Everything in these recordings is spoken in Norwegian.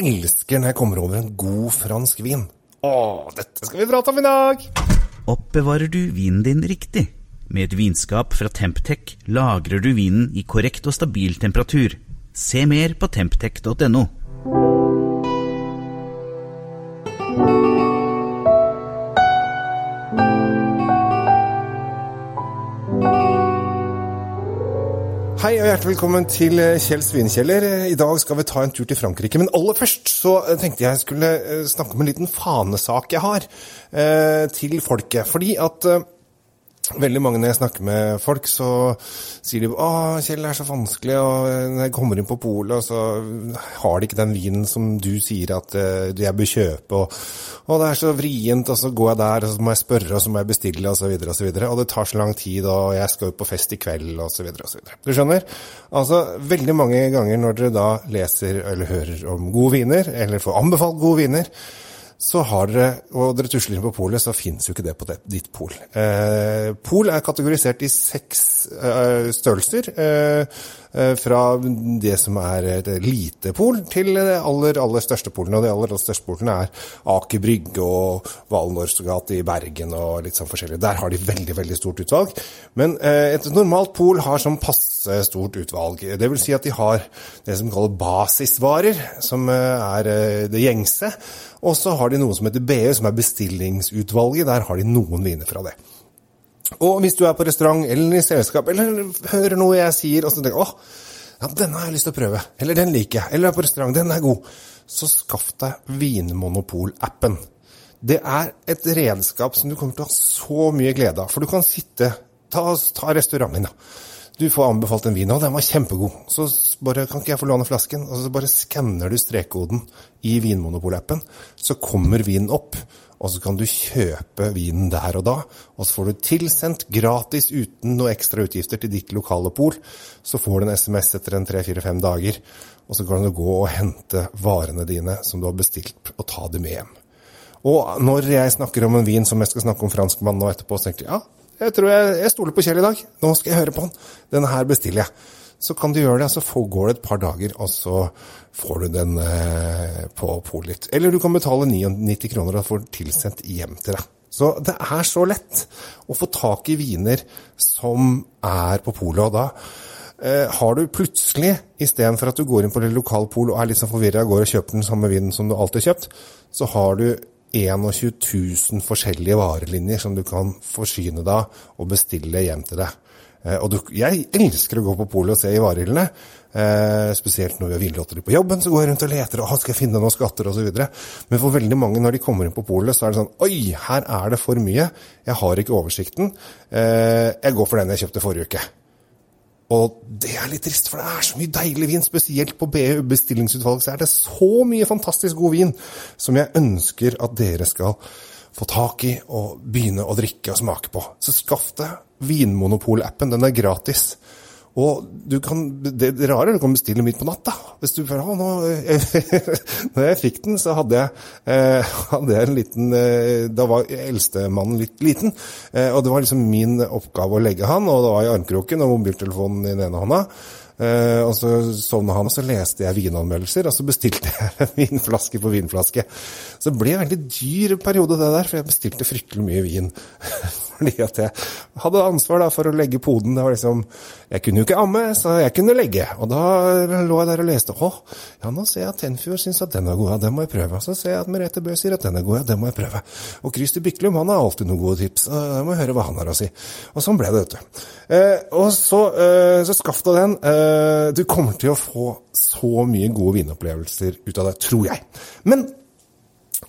elsker når jeg kommer over en god fransk vin. Å, dette skal vi prate om i dag! Oppbevarer du vinen din riktig? Med et vinskap fra Temptec lagrer du vinen i korrekt og stabil temperatur. Se mer på temptec.no. hjertelig velkommen til eh, Kjell Svinkjeller. I dag skal vi ta en tur til Frankrike. Men aller først så eh, tenkte jeg skulle eh, snakke om en liten fanesak jeg har eh, til folket. Fordi at eh, veldig mange når jeg snakker med folk, så sier de 'Å, Kjell, er så vanskelig', og når jeg kommer inn på polet, så har de ikke den vinen som du sier at eh, jeg bør kjøpe, og, og det er så vrient, og så går jeg der, og så må jeg spørre, og så må jeg bestille, og så videre, og så videre. Og det tar så lang tid, og jeg skal jo på fest i kveld, og så videre, og så videre. Du skjønner? Altså, veldig mange ganger når dere da leser eller hører om gode viner, eller får anbefalt gode viner, så har dere, og dere tusler inn på polet, så finnes jo ikke det på det, ditt pol. Eh, pol er kategorisert i seks eh, størrelser. Eh, fra det som er et lite pol, til det aller, aller største polene. Og de aller, aller største polene er Aker Brygge og Valnorsgate i Bergen og litt sånn forskjellig. Der har de veldig, veldig stort utvalg. Men eh, et normalt pol har sånn passe stort utvalg. Det vil si at de har det som kalles basisvarer, som eh, er eh, det gjengse. Og så har de noe som heter BE, som er bestillingsutvalget. Der har de noen viner fra det. Og hvis du er på restaurant eller i selskap, eller hører noe jeg sier, og så tenker åh, ja, denne har jeg lyst til å prøve, eller den liker jeg, eller er på restaurant, den er god, så skaff deg Vinmonopol-appen. Det er et redskap som du kommer til å ha så mye glede av, for du kan sitte, ta, ta restauranten da. Du får anbefalt en vin, og den var kjempegod. Så bare, kan ikke jeg få låne flasken? Og så bare skanner du strekkoden i Vinmonopol-appen, så kommer vinen opp. Og så kan du kjøpe vinen der og da, og så får du tilsendt gratis uten noe ekstra utgifter til ditt lokale pol. Så får du en SMS etter en tre-fire-fem dager, og så kan du gå og hente varene dine som du har bestilt, og ta dem med hjem. Og når jeg snakker om en vin som jeg skal snakke om franskmann nå etterpå, så tenker jeg ja, jeg tror jeg, jeg stoler på Kjell i dag. Nå skal jeg høre på han. Denne her bestiller jeg. Så kan du gjøre det, så går det et par dager, og så får du den eh, på polet. Eller du kan betale 99 kroner og få tilsendt hjem til deg. Så det er så lett å få tak i viner som er på polet. Og da eh, har du plutselig, istedenfor at du går inn på det lokale pol og er litt sånn forvirra og går og kjøper den samme vinen som du alltid har kjøpt, så har du 21 000 forskjellige varelinjer som du kan forsyne deg og bestille hjem til deg. Eh, og du, jeg elsker å gå på polet og se i varehyllene. Eh, spesielt når vi har vinlotteri på jobben, så går jeg rundt og leter og skal jeg finne noen skatter osv. Men for veldig mange, når de kommer inn på polet, så er det sånn Oi, her er det for mye. Jeg har ikke oversikten. Eh, jeg går for den jeg kjøpte forrige uke. Og det er litt trist, for det er så mye deilig vin. Spesielt på BU bestillingsutvalg så er det så mye fantastisk god vin som jeg ønsker at dere skal få tak i og begynne å drikke og smake på. Så skaff deg Vinmonopol-appen. Den er gratis. Og du kan, det, det rare er du kan bestille midt på natta. Hvis du føler, nå, når jeg fikk den, så hadde jeg, eh, hadde jeg en liten eh, Da var eldstemannen litt liten. Eh, og det var liksom min oppgave å legge han, og det var i armkroken og mobiltelefonen i den ene hånda. Uh, og så sovna han, og så leste jeg vinanmeldelser, og så bestilte jeg vinflaske på vinflaske. Så det ble en veldig dyr periode, det der, for jeg bestilte fryktelig mye vin. Fordi at jeg hadde ansvar da, for å legge poden. Det var liksom, Jeg kunne jo ikke amme, så jeg kunne legge. Og da lå jeg der og leste. Å, ja, nå ser jeg at Tenfjord syns at den er god, ja, den må jeg prøve. Og så ser jeg at Merete Bø sier at den er god, ja, den må jeg prøve. Og Christer Byklum han har alltid noen gode tips, jeg må høre hva han har å si. Og sånn ble det, vet du. Eh, og så, eh, så skaff deg den. Eh, du kommer til å få så mye gode vinopplevelser ut av det, tror jeg. Men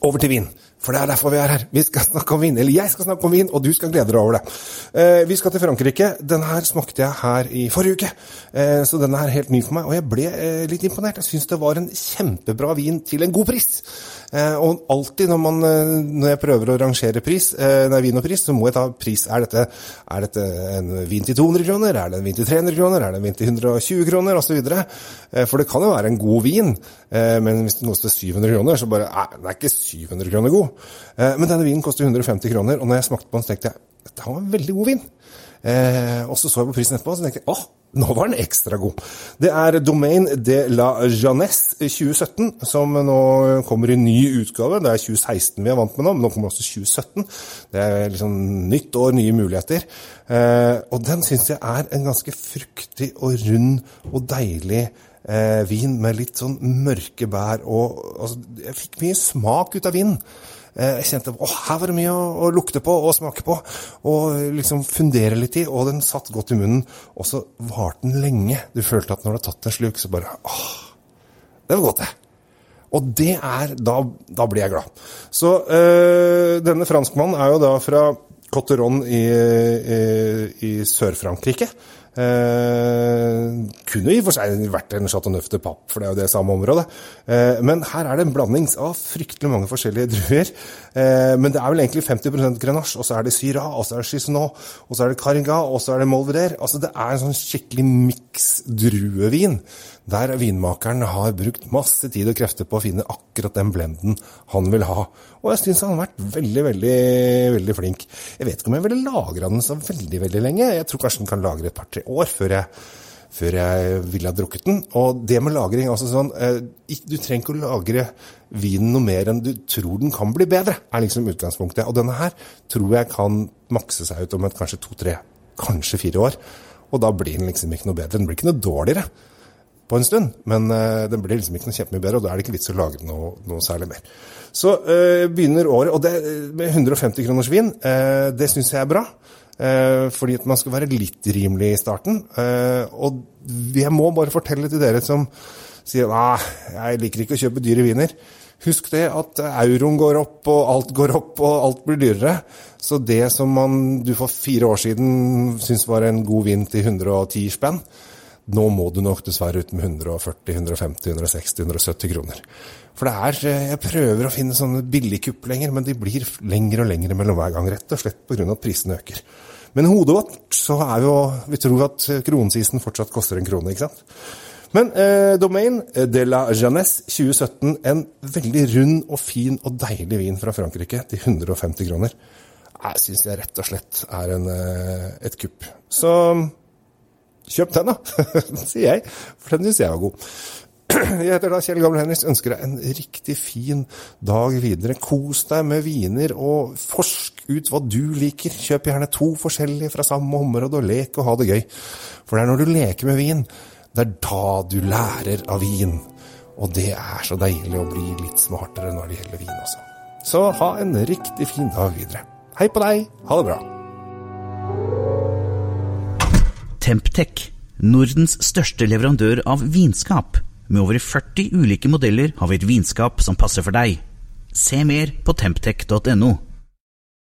over til vin. For det er derfor vi er her. Vi skal snakke om vin. Eller jeg skal snakke om vin, og du skal glede deg over det. Eh, vi skal til Frankrike. Den her smakte jeg her i forrige uke, eh, så den er helt ny for meg. Og jeg ble eh, litt imponert. Jeg syns det var en kjempebra vin til en god pris. Eh, og alltid når, man, eh, når jeg prøver å rangere pris, eh, nei, vin og pris, så må jeg ta pris. Er dette, er dette en vin til 200 kroner? Er det en vin til 300 kroner? Er det en vin til 120 kroner? Videre. Eh, for det kan jo være en god vin, men hvis det koster 700 kroner, så bare Nei, Den er ikke 700 kroner god. Eh, men denne vinen koster 150 kroner, og når jeg smakte på den, så tenkte jeg dette var en veldig god vin. Eh, og så så jeg på prisen etterpå, og så tenkte jeg åh, Nå var den ekstra god. Det er Domaine de la Jeunesse 2017, som nå kommer i ny utgave. Det er 2016 vi er vant med nå, men nå kommer også 2017. Det er liksom nytt år, nye muligheter. Eh, og den syns jeg er en ganske fruktig og rund og deilig vin med litt sånn mørke bær. Og, altså, jeg fikk mye smak ut av vinen. Eh, jeg kjente at her var det mye å, å, lukte på og smake på, og liksom fundere litt i. Og den satt godt i munnen, og så varte den lenge. Du følte at når du har tatt en sluk, så bare åh, det var godt, det. Og det er Da, da blir jeg glad. Så øh, denne franskmannen er jo da fra Cotteron i, i, i Sør-Frankrike. Eh, kunne i og for seg vært en Chateau Neuf de Pape, for det er jo det samme området. Eh, men her er det en blanding av fryktelig mange forskjellige druer. Eh, men det er vel egentlig 50% Grenache, og så er det Syrah, og så er det Chisonot, og så er det Caringa, og så er det Molveder. Altså det er en sånn skikkelig miks druevin der vinmakeren har brukt masse tid og krefter på å finne akkurat den blenden han vil ha. Og jeg syns han har vært veldig, veldig veldig flink. Jeg vet ikke om jeg ville lagra den så veldig veldig lenge. Jeg tror kanskje den kan lagre et par-tre år før jeg, før jeg ville ha drukket den. Og det med lagring altså sånn, eh, Du trenger ikke å lagre vinen noe mer enn du tror den kan bli bedre, er liksom utgangspunktet. Og denne her tror jeg kan makse seg ut om et kanskje to-tre, kanskje fire år. Og da blir den liksom ikke noe bedre. Den blir ikke noe dårligere på en stund, men uh, den blir liksom ikke noe kjempemye bedre, og da er det ikke vits å lage noe, noe særlig mer. Så uh, begynner året, og det med 150 kroners vin, uh, det syns jeg er bra. Fordi at man skal være litt rimelig i starten. og jeg må bare fortelle til dere som sier nei, jeg liker ikke å kjøpe dyre viner. Husk det at euroen går opp, og alt går opp, og alt blir dyrere. Så det som man, du for fire år siden syntes var en god vin til 110 spenn, nå må du nok dessverre ut med 140, 150, 160, 170 kroner. For det er eh, Jeg prøver å finne sånne billigkupp lenger, men de blir lengre og lengre mellom hver gang. Rett og slett pga. at prisene øker. Men i hodet vårt så er jo Vi tror at kronesisen fortsatt koster en krone, ikke sant? Men eh, Domaine de la Jeunesse 2017, en veldig rund og fin og deilig vin fra Frankrike til 150 kroner, jeg syns jeg rett og slett er en, eh, et kupp. Så Kjøp den, da, sier jeg. For den syns jeg var god. Jeg heter da Kjell Gamle Henriks. Ønsker deg en riktig fin dag videre. Kos deg med viner, og forsk ut hva du liker. Kjøp gjerne to forskjellige fra samme område, og lek og ha det gøy. For det er når du leker med vin, det er da du lærer av vin. Og det er så deilig å bli litt smartere når det gjelder vin også. Så ha en riktig fin dag videre. Hei på deg. Ha det bra. Temptec, Nordens største leverandør av vinskap. Med over 40 ulike modeller har vi et vinskap som passer for deg. Se mer på temptec.no.